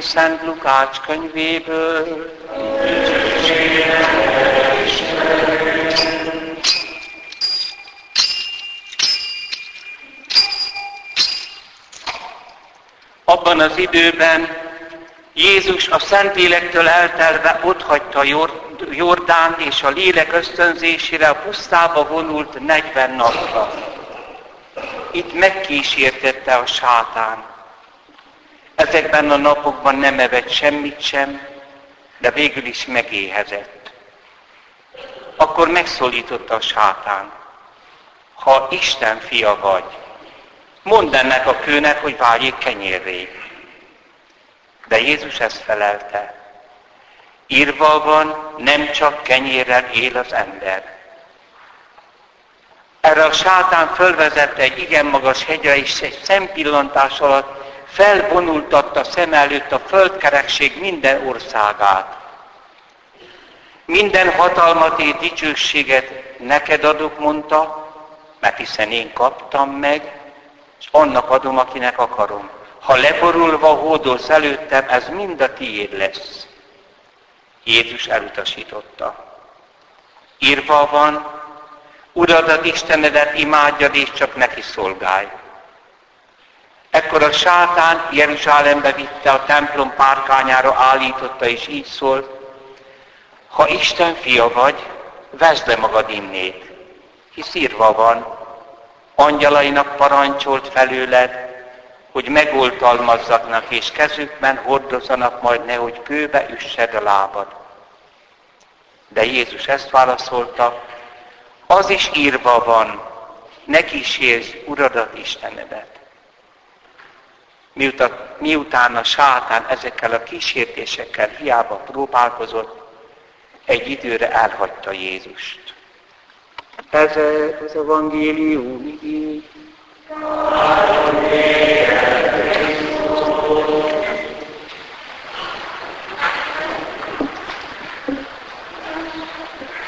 Szent Lukács könyvéből. Abban az időben Jézus a Szentlélektől eltelve otthagyta Jordán és a lélek ösztönzésére a pusztába vonult 40 napra. Itt megkísértette a sátán. Ezekben a napokban nem evett semmit sem, de végül is megéhezett. Akkor megszólította a sátán. Ha Isten fia vagy, mondd ennek a kőnek, hogy váljék kenyérré. De Jézus ezt felelte. Írva van, nem csak kenyérrel él az ember. Erre a sátán fölvezette egy igen magas hegyre, és egy szempillantás alatt felvonultatta szem előtt a földkerekség minden országát. Minden hatalmat és dicsőséget neked adok, mondta, mert hiszen én kaptam meg, és annak adom, akinek akarom. Ha leborulva hódolsz előttem, ez mind a tiéd lesz. Jézus elutasította. Írva van, Uradat, Istenedet imádjad, és csak neki szolgálj. Ekkor a sátán Jeruzsálembe vitte, a templom párkányára állította, és így szólt, ha Isten fia vagy, vezd le magad innét, hisz írva van, angyalainak parancsolt felőled, hogy megoltalmazzaknak, és kezükben hordozzanak majd nehogy kőbe üssed a lábad. De Jézus ezt válaszolta, az is írva van, ne kísérj Uradat Istenedet. Miután, miután a sátán ezekkel a kísértésekkel hiába próbálkozott, egy időre elhagyta Jézust. Ez az evangélium így.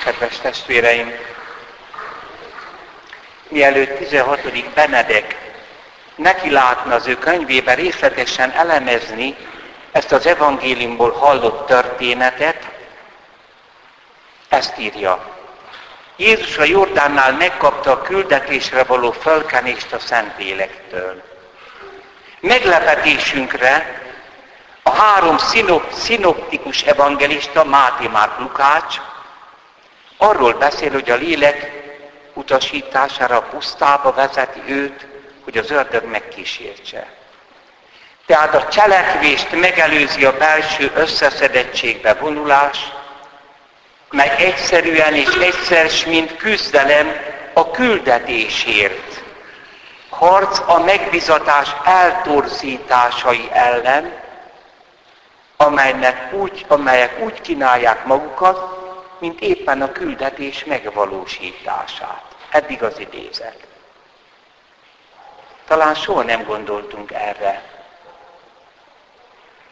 Kedves testvéreim, mielőtt 16. Benedek neki látna az ő könyvében részletesen elemezni ezt az evangéliumból hallott történetet, ezt írja. Jézus a Jordánnál megkapta a küldetésre való fölkenést a Szentlélektől. Meglepetésünkre a három szinop, szinoptikus evangelista, Máté, Márk, Lukács arról beszél, hogy a lélek utasítására a pusztába vezeti őt, hogy az ördög megkísértse. Tehát a cselekvést megelőzi a belső összeszedettségbe vonulás, mely egyszerűen és egyszer, mint küzdelem a küldetésért. Harc a megbizatás eltorzításai ellen, amelynek úgy, amelyek úgy kínálják magukat, mint éppen a küldetés megvalósítását. Eddig az idézet. Talán soha nem gondoltunk erre,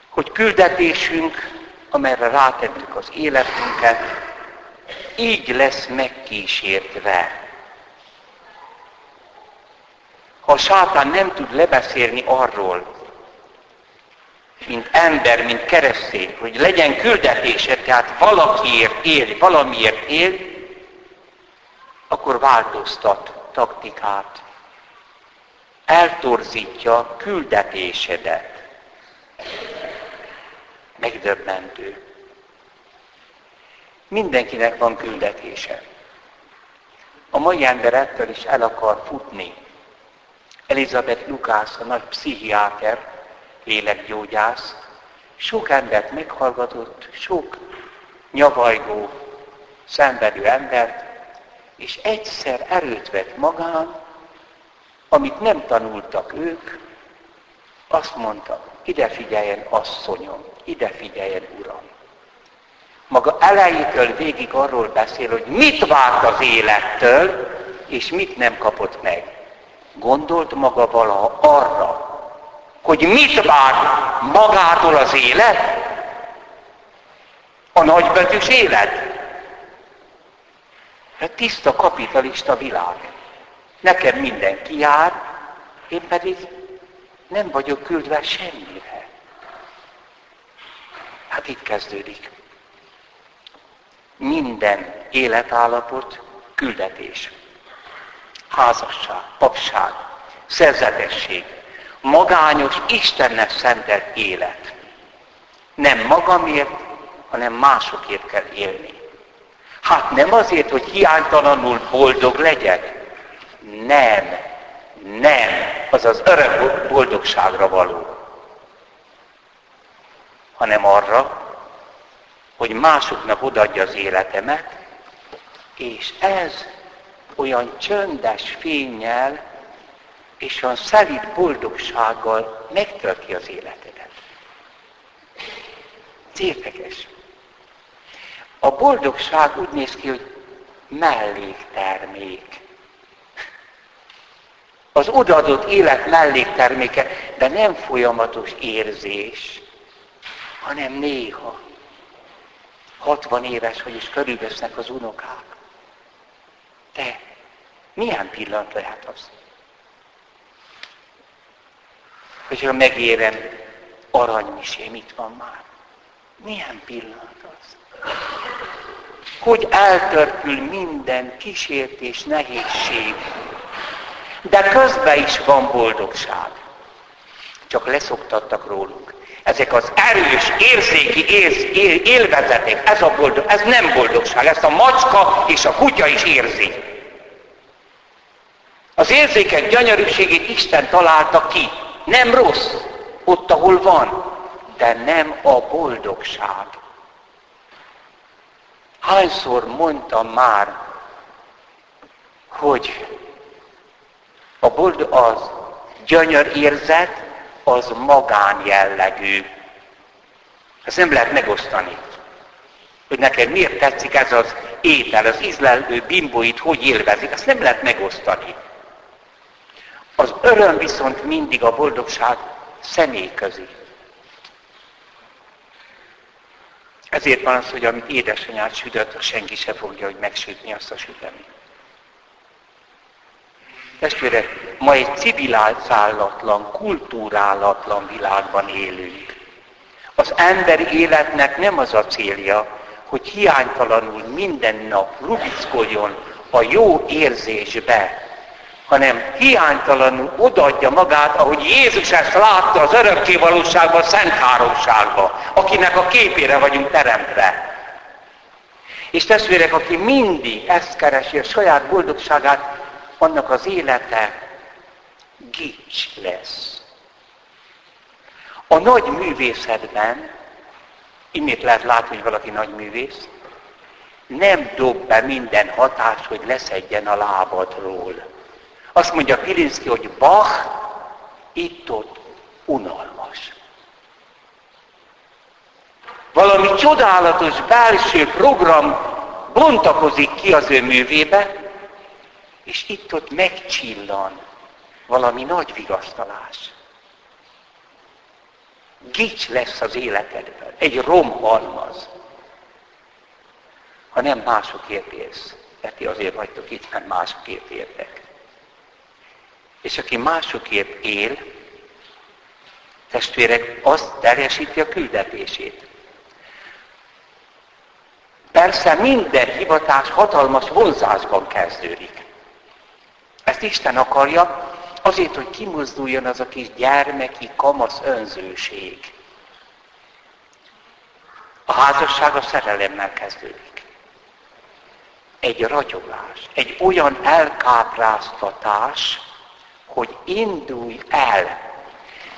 hogy küldetésünk, amelyre rátettük az életünket, így lesz megkísértve. Ha a sátán nem tud lebeszélni arról, mint ember, mint keresztény, hogy legyen küldetése, tehát valakiért él, valamiért él, akkor változtat taktikát. Eltorzítja küldetésedet. Megdöbbentő. Mindenkinek van küldetése. A mai ember ettől is el akar futni. Elizabeth Lukász, a nagy pszichiáter, lélekgyógyász, sok embert meghallgatott, sok nyavajgó, szenvedő embert, és egyszer erőt vett magán, amit nem tanultak ők, azt mondta, ide figyeljen asszonyom, ide figyeljen uram. maga elejétől végig arról beszél, hogy mit várt az élettől, és mit nem kapott meg. Gondolt maga valaha arra, hogy mit vár magától az élet? A nagybetűs élet? Hát tiszta kapitalista világ. Nekem mindenki jár, én pedig nem vagyok küldve semmire. Hát itt kezdődik. Minden életállapot küldetés. Házasság, papság, szerzetesség, magányos, Istennek szentelt élet. Nem magamért, hanem másokért kell élni. Hát nem azért, hogy hiánytalanul boldog legyek. Nem, nem, az az örök boldogságra való. Hanem arra, hogy másoknak odaadja az életemet, és ez olyan csöndes fényjel és olyan szelíd boldogsággal megtölti az életedet. Ez érdekes. A boldogság úgy néz ki, hogy melléktermék. Az odaadott élet mellékterméke, de nem folyamatos érzés, hanem néha. 60 éves, hogy is körülvesznek az unokák. De milyen pillanat lehet az? Hogyha megérem, aranymisém itt van már. Milyen pillanat az? Hogy eltörpül minden kísértés, nehézség, de közben is van boldogság. Csak leszoktattak rólunk. Ezek az erős, érzéki érz, él, élvezetek, ez a boldog, ez nem boldogság, ezt a macska és a kutya is érzi. Az érzékek gyönyörűségét Isten találta ki. Nem rossz, ott, ahol van, de nem a boldogság. Hányszor mondtam már, hogy a boldog az gyönyör érzet, az magán jellegű. Ezt nem lehet megosztani. Hogy neked miért tetszik ez az étel, az ízlelő bimbóit hogy élvezik, ezt nem lehet megosztani. Az öröm viszont mindig a boldogság személyközi. Ezért van az, hogy amit édesanyát sütött, senki se fogja, hogy megsütni azt a süteményt. Testvérek, ma egy civilizálatlan, kultúrálatlan világban élünk. Az emberi életnek nem az a célja, hogy hiánytalanul minden nap rubickoljon a jó érzésbe, hanem hiánytalanul odaadja magát, ahogy Jézus ezt látta az örökké valóságban, szent háromságban, akinek a képére vagyunk teremtve. És testvérek, aki mindig ezt keresi, a saját boldogságát, annak az élete gics lesz. A nagy művészetben, innét lehet látni, hogy valaki nagy művész, nem dob be minden hatás, hogy leszedjen a lábadról. Azt mondja Pilinszki, hogy Bach itt-ott unalmas. Valami csodálatos belső program bontakozik ki az ő művébe, és itt-ott megcsillan valami nagy vigasztalás. Gics lesz az életedben, egy romhalmaz. Ha nem másokért élsz, mert ti azért vagytok itt, mert másokért értek. És aki másokért él, testvérek, azt teljesíti a küldetését. Persze minden hivatás hatalmas vonzásban kezdődik. Ezt Isten akarja, azért, hogy kimozduljon az a kis gyermeki kamasz önzőség. A házasság a szerelemmel kezdődik. Egy ragyogás, egy olyan elkápráztatás, hogy indulj el.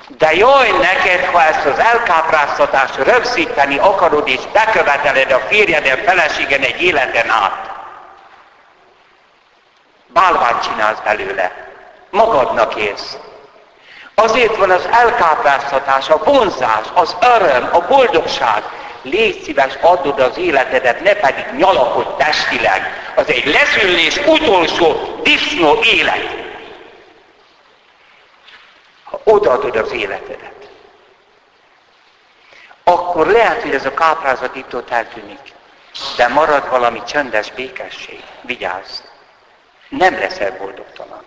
De jaj neked, ha ezt az elkápráztatást rögzíteni akarod, és beköveteled a férjeden, feleségen egy életen át. Bálványt csinálsz belőle. Magadnak érsz. Azért van az elkápráztatás, a vonzás, az öröm, a boldogság. Légy szíves, adod az életedet, ne pedig nyalakod testileg. Az egy leszülés utolsó disznó élet. Ha odaadod az életedet, akkor lehet, hogy ez a káprázat itt ott eltűnik. De marad valami csöndes békesség. Vigyázz! Nem leszel boldogtalan.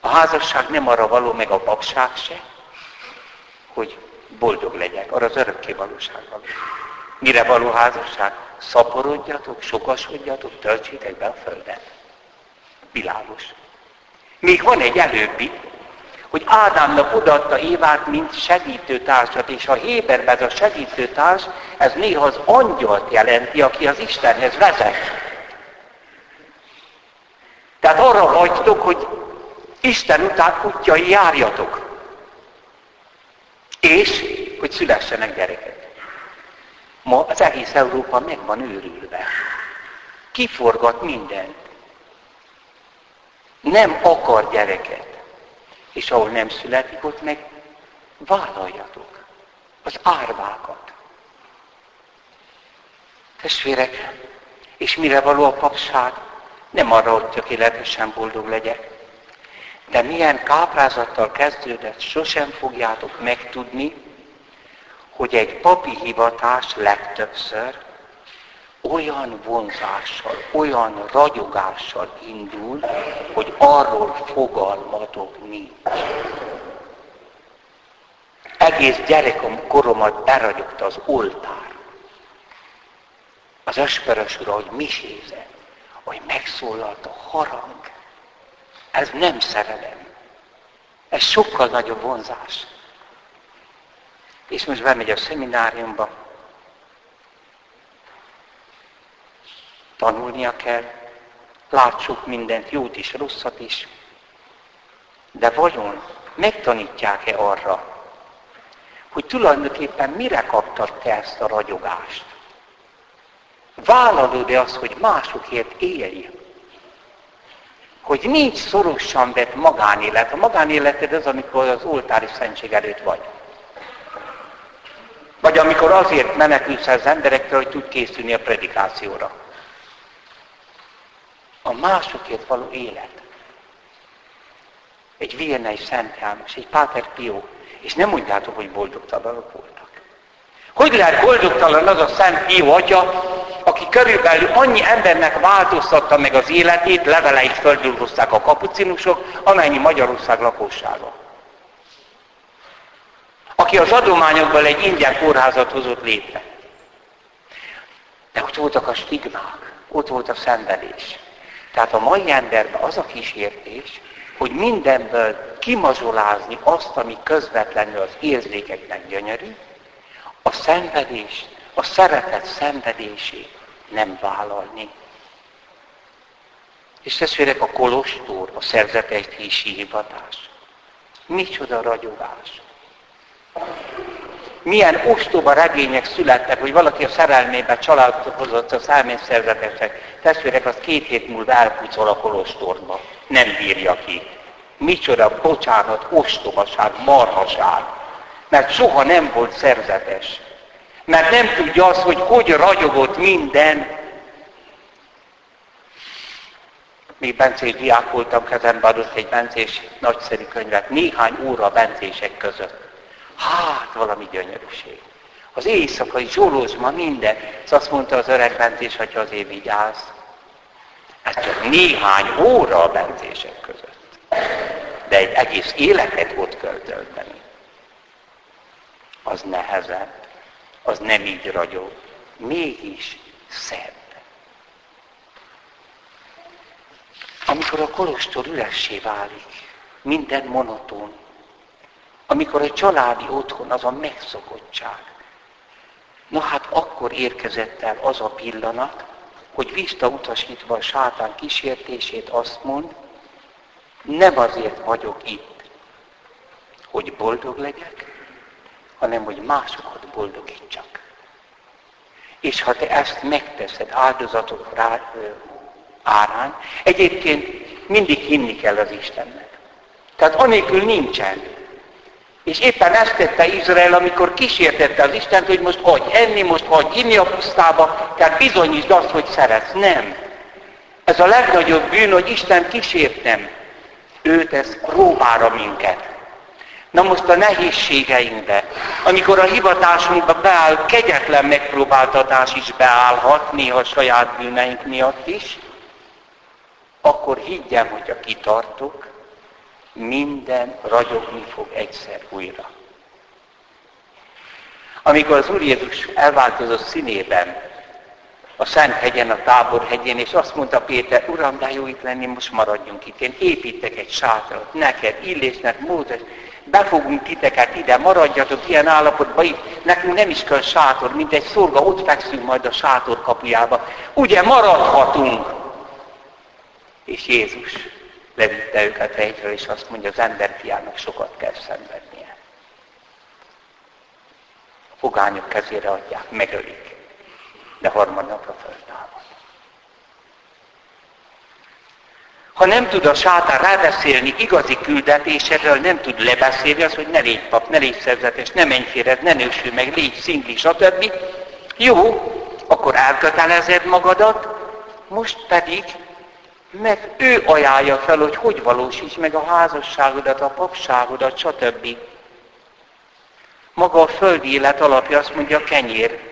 A házasság nem arra való, meg a papság se, hogy boldog legyek. Arra az örökké valóság való. Mire való házasság? Szaporodjatok, sokasodjatok, töltsétek be a földet. Világos. Még van egy előbbi, hogy Ádámnak odaadta Évát, mint segítőtársat, és a Héberben ez a segítőtárs, ez néha az angyalt jelenti, aki az Istenhez vezet. Tehát arra hagytok, hogy Isten után útjai járjatok. És, hogy szülessenek gyerekek. Ma az egész Európa meg van őrülve. Kiforgat mindent. Nem akar gyereket. És ahol nem születik, ott meg vállaljatok az árvákat. Testvérek, és mire való a papság? Nem arra, hogy tökéletesen boldog legyek. De milyen káprázattal kezdődött, sosem fogjátok megtudni, hogy egy papi hivatás legtöbbször olyan vonzással, olyan ragyogással indul, hogy arról fogalmatok nincs. Egész gyerekom koromat beragyogta az oltár. Az öspörös ura, hogy misézett, hogy megszólalt a harang. Ez nem szerelem. Ez sokkal nagyobb vonzás. És most bemegy a szemináriumba, Tanulnia kell, látsuk mindent, jót is, rosszat is. De vajon megtanítják-e arra, hogy tulajdonképpen mire kaptad te ezt a ragyogást? Vállalod-e azt, hogy másokért élj? Hogy nincs szorosan vett magánélet. A magánéleted az, amikor az oltári szentség előtt vagy. Vagy amikor azért menekülsz az emberektől, hogy tud készülni a predikációra a másokért való élet. Egy Viennei Szent János, egy Páter Pio, és nem mondjátok, hogy boldogtalanok voltak. Hogy lehet boldogtalan az a Szent Pio atya, aki körülbelül annyi embernek változtatta meg az életét, leveleit földülhozták a kapucinusok, amennyi Magyarország lakossága. Aki az adományokból egy ingyen kórházat hozott létre. De ott voltak a stigmák, ott volt a szenvedés. Tehát a mai emberben az a kísértés, hogy mindenből kimazsolázni azt, ami közvetlenül az érzékeknek gyönyörű, a szenvedés, a szeretet szenvedését nem vállalni. És testvérek, a kolostor, a szerzetes hivatás. Micsoda ragyogás milyen ostoba regények születtek, hogy valaki a szerelmében családot a száménszerzetesek. Testvérek, az két hét múlva elpucol a kolostorba. Nem bírja ki. Micsoda bocsánat, ostobaság, marhaság. Mert soha nem volt szerzetes. Mert nem tudja azt, hogy hogy ragyogott minden. Még bencés diák voltam, kezembe adott egy bencés nagyszerű könyvet, néhány óra bencések között. Hát, valami gyönyörűség. Az éjszakai zsolózma minden. Ez azt mondta az öreg bentés, hogy azért vigyázz. Ez csak néhány óra a bentések között. De egy egész életet ott kell tölteni. Az nehezebb, az nem így ragyog. Mégis szebb. Amikor a kolostor üressé válik, minden monoton, amikor a családi otthon az a megszokottság. Na hát akkor érkezett el az a pillanat, hogy visszautasítva a sátán kísértését azt mond, nem azért vagyok itt, hogy boldog legyek, hanem hogy másokat boldogítsak. És ha te ezt megteszed áldozatok rá, árán, egyébként mindig hinni kell az Istennek. Tehát anélkül nincsen És éppen ezt tette Izrael, amikor kísértette az Istent, hogy most hagyj enni, most hagyj inni a pusztába, tehát bizonyítsd azt, hogy szeretsz. Nem. Ez a legnagyobb bűn, hogy Isten kísértem. Őt ez próbára minket. Na most a nehézségeinkbe, amikor a hivatásunkba beáll, kegyetlen megpróbáltatás is beállhat, néha saját bűneink miatt is, akkor higgyem, hogy a kitartok, minden ragyogni fog egyszer újra. Amikor az Úr Jézus elváltozott színében, a Szent hegyen, a Tábor hegyén, és azt mondta Péter, Uram, de jó itt lenni, most maradjunk itt. Én építek egy sátrat, neked, Illésnek, Mózes, befogunk titeket ide, maradjatok ilyen állapotban itt, nekünk nem is kell sátor, mint egy szorga, ott fekszünk majd a sátor kapujába. Ugye maradhatunk? És Jézus levitte őket egyről, és azt mondja, az emberfiának sokat kell szenvednie. A fogányok kezére adják, megölik, de harmadnapra föltámad. Ha nem tud a sátán rábeszélni igazi küldetésedről, nem tud lebeszélni az, hogy ne légy pap, ne légy szerzetes, ne menj félre, ne nősül meg, légy szingli, stb. Jó, akkor elkötelezed magadat, most pedig meg ő ajánlja fel, hogy hogy valósíts meg a házasságodat, a papságodat, stb. Maga a földi élet alapja azt mondja kenyér.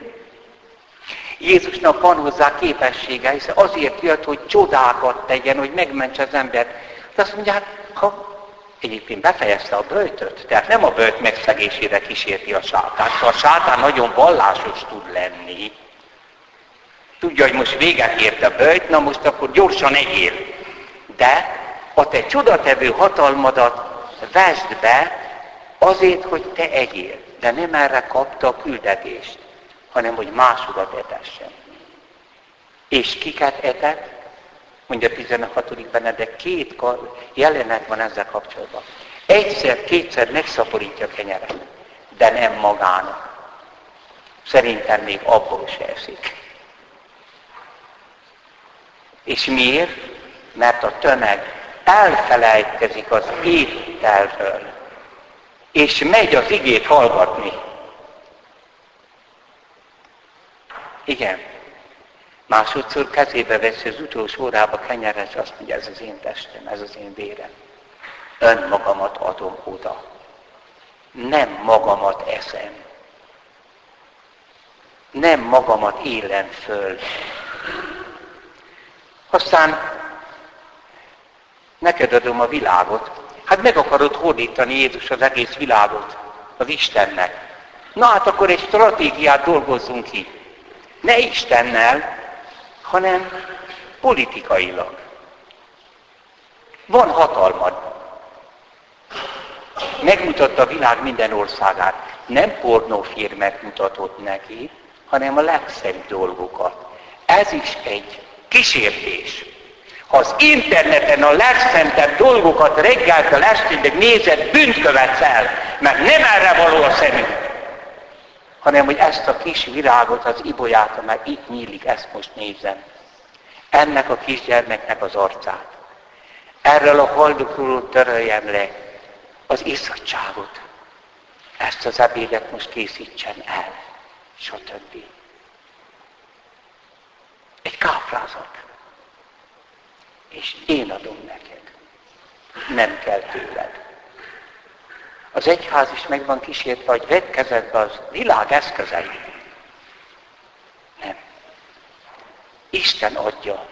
Jézusnak van hozzá képessége, hiszen azért jött, hogy csodákat tegyen, hogy megmentse az embert. De azt mondja, hát, ha egyébként befejezte a böjtöt, tehát nem a böjt megszegésére kísérti a sátán. A sátán nagyon vallásos tud lenni, tudja, hogy most véget ért a böjt, na most akkor gyorsan egyél. De a te csodatevő hatalmadat vesd be azért, hogy te egyél. De nem erre kapta a küldetést, hanem hogy másodat etessen. És kiket etet? Mondja a 16. Benedek, két jelenet van ezzel kapcsolatban. Egyszer, kétszer megszaporítja a kenyeret, de nem magának. Szerintem még abból se eszik. És miért? Mert a tömeg elfelejtkezik az ételről, és megy az igét hallgatni. Igen. Másodszor kezébe veszi az utolsó órába kenyeret, és azt mondja, ez az én testem, ez az én vérem. Önmagamat adom oda. Nem magamat eszem. Nem magamat élem föl. Aztán neked adom a világot. Hát meg akarod hódítani Jézus az egész világot az Istennek. Na hát akkor egy stratégiát dolgozzunk ki. Ne Istennel, hanem politikailag. Van hatalmad. Megmutatta a világ minden országát. Nem pornófilmet mutatott neki, hanem a legszebb dolgokat. Ez is egy kísértés. Ha az interneten a legszentebb dolgokat reggeltől estéig nézed, bűnt követsz el, mert nem erre való a szemünk, hanem hogy ezt a kis virágot, az ibolyát, amely itt nyílik, ezt most nézem. Ennek a kisgyermeknek az arcát. Erről a haldokról töröljem le az iszadságot. Ezt az ebédet most készítsen el, stb. Egy káprázat. És én adom neked. Nem kell tőled. Az egyház is meg van kísértve, hogy vedd kezedbe az világ eszközeit. Nem. Isten adja.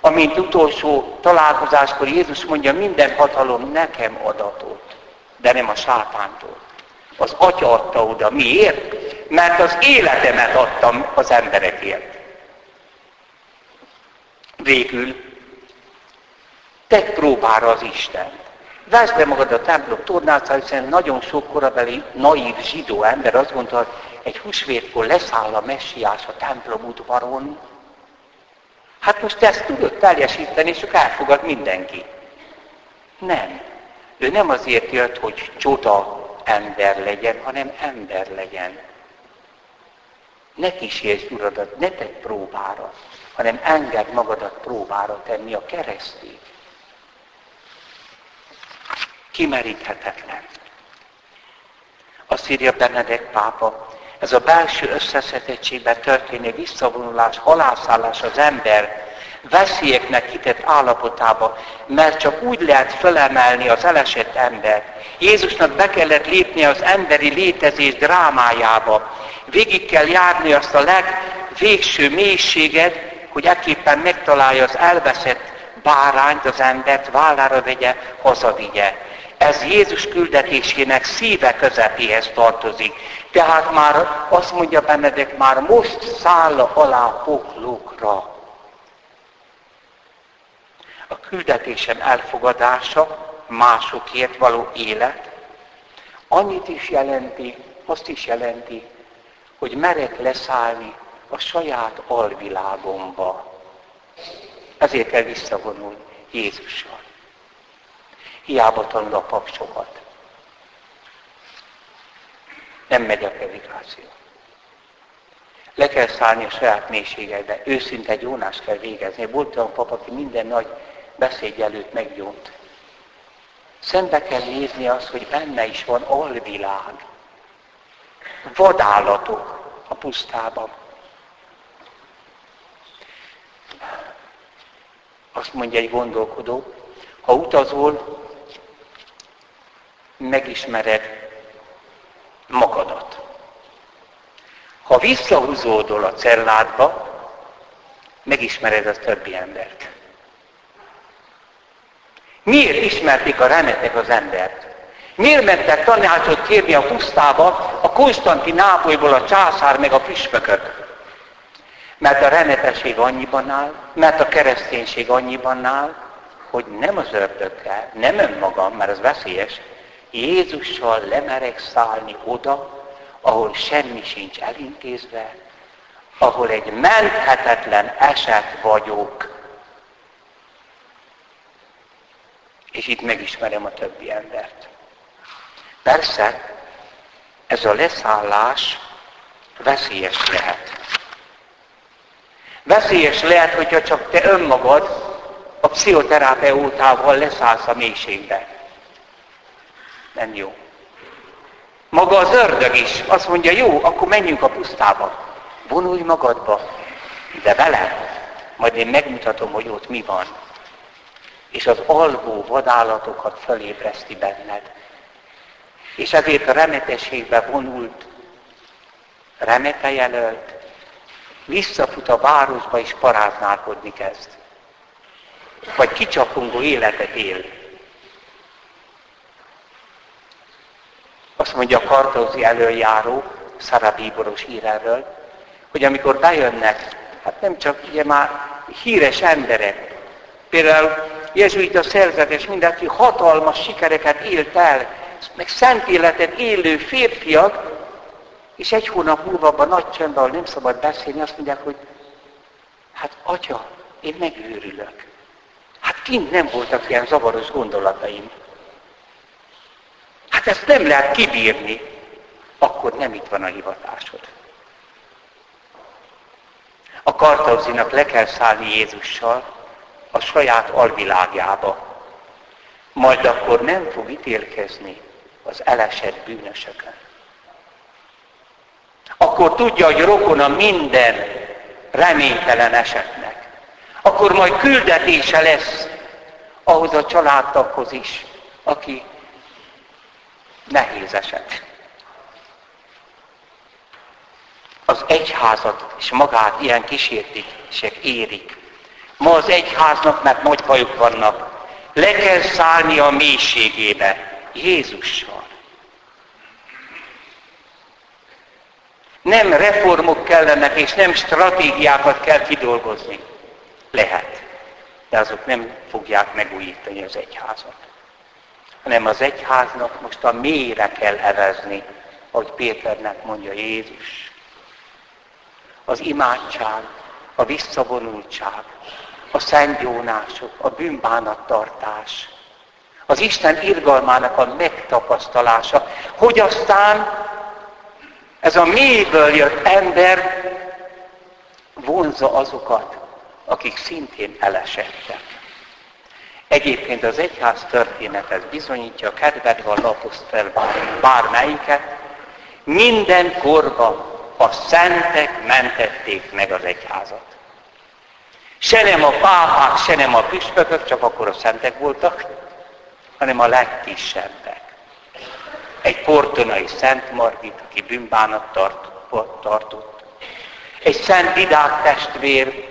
Amint utolsó találkozáskor Jézus mondja, minden hatalom nekem adatot, de nem a sátántól. Az Atya adta oda. Miért? Mert az életemet adtam az emberekért. Végül, tedd próbára az Isten. Veszd be magad a templom tornácára, hiszen nagyon sok korabeli naív zsidó ember azt gondolta, egy húsvétkor leszáll a messiás a templom udvaron. Hát most ezt tudod teljesíteni, és csak elfogad mindenki. Nem. Ő nem azért jött, hogy csoda ember legyen, hanem ember legyen. Ne kísérj uradat, ne tedd próbára hanem enged magadat próbára tenni a keresztény. Kimeríthetetlen. Azt írja Benedek pápa, ez a belső összeszedettségben történő visszavonulás, halászállás az ember veszélyeknek kitett állapotába, mert csak úgy lehet felemelni az elesett embert. Jézusnak be kellett lépnie az emberi létezés drámájába. Végig kell járni azt a legvégső mélységet, hogy ekképpen megtalálja az elveszett bárányt, az embert, vállára vegye, hazavigye. Ez Jézus küldetésének szíve közepéhez tartozik. Tehát már azt mondja Benedek, már most száll alá poklókra. A küldetésem elfogadása, másokért való élet, annyit is jelenti, azt is jelenti, hogy merek leszállni a saját alvilágomba. Ezért kell visszavonulni Jézussal. Hiába tanul a pap sokat. Nem megy a predikáció. Le kell szállni a saját mélységedbe. Őszinte gyónást kell végezni. Volt olyan pap, aki minden nagy beszéd előtt meggyónt. Szembe kell nézni azt, hogy benne is van alvilág. Vadállatok a pusztában. Azt mondja egy gondolkodó, ha utazol, megismered magadat. Ha visszahúzódol a celládba, megismered a többi embert. Miért ismerték a remetek az embert? Miért mentek tanácsot kérni a pusztába a Konstanti Nápolyból a császár meg a püspökök? Mert a renetesség annyiban áll, mert a kereszténység annyiban áll, hogy nem az ördöggel, nem önmagam, mert az veszélyes, Jézussal lemerek szállni oda, ahol semmi sincs elintézve, ahol egy menthetetlen eset vagyok. És itt megismerem a többi embert. Persze, ez a leszállás veszélyes lehet. Veszélyes lehet, hogyha csak te önmagad a pszichoterapeutával leszállsz a mélységbe. Nem jó. Maga az ördög is azt mondja, jó, akkor menjünk a pusztába. Vonulj magadba, de vele, majd én megmutatom, hogy ott mi van. És az alvó vadállatokat fölébreszti benned. És ezért a remetességbe vonult, remete jelölt, visszafut a városba és paráználkodni kezd. Vagy kicsapongó életet él. Azt mondja a kartózi előjáró, Szarabíboros ír erről, hogy amikor bejönnek, hát nem csak ugye már híres emberek, például jezsuita szerzetes, mindenki hatalmas sikereket élt el, meg szent életet élő férfiak, és egy hónap múlva abban nagy ahol nem szabad beszélni, azt mondják, hogy hát atya, én megőrülök. Hát kint nem voltak ilyen zavaros gondolataim. Hát ezt nem lehet kibírni. Akkor nem itt van a hivatásod. A kartauzinak le kell szállni Jézussal a saját alvilágjába. Majd akkor nem fog ítélkezni az elesett bűnösökön akkor tudja, hogy rokona minden reménytelen esetnek. Akkor majd küldetése lesz ahhoz a családtaghoz is, aki nehéz eset. Az egyházat és magát ilyen kísértések érik. Ma az egyháznak, mert nagy bajok vannak, le kell szállni a mélységébe Jézussal. Nem reformok kellenek, és nem stratégiákat kell kidolgozni. Lehet. De azok nem fogják megújítani az egyházat. Hanem az egyháznak most a mélyre kell evezni, ahogy Péternek mondja Jézus. Az imádság, a visszavonultság, a szentgyónások, a bűnbánattartás, az Isten irgalmának a megtapasztalása, hogy aztán ez a mélyből jött ember vonza azokat, akik szintén elesettek. Egyébként az egyház történet ez bizonyítja, kedved van laposzt fel bármelyiket, Minden korban a szentek mentették meg az egyházat. Se nem a pápák, se nem a püspökök, csak akkor a szentek voltak, hanem a legkisebbek. Egy portonai Szent Margit, aki bűnbánat tart, tartott. Egy Szent Didák testvér,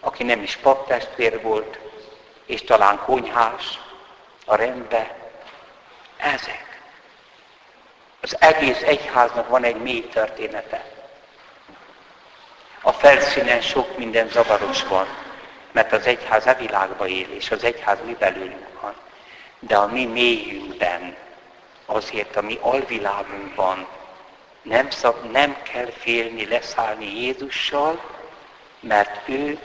aki nem is paptestvér volt, és talán konyhás a rendbe. Ezek. Az egész egyháznak van egy mély története. A felszínen sok minden zavaros van, mert az egyház a világban él, és az egyház mi belőlünk van. De a mi mélyünkben, azért a mi alvilágunkban nem, szab, nem kell félni leszállni Jézussal, mert ő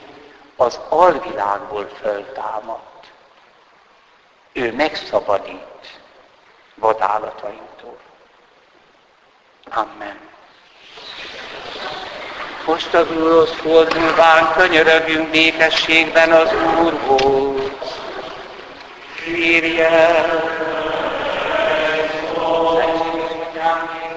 az alvilágból föltámadt. Ő megszabadít vadállatainktól. Amen. Most az Úrhoz fordulván könyörögjünk békességben az Úrhoz. Kérje! Köszönjük,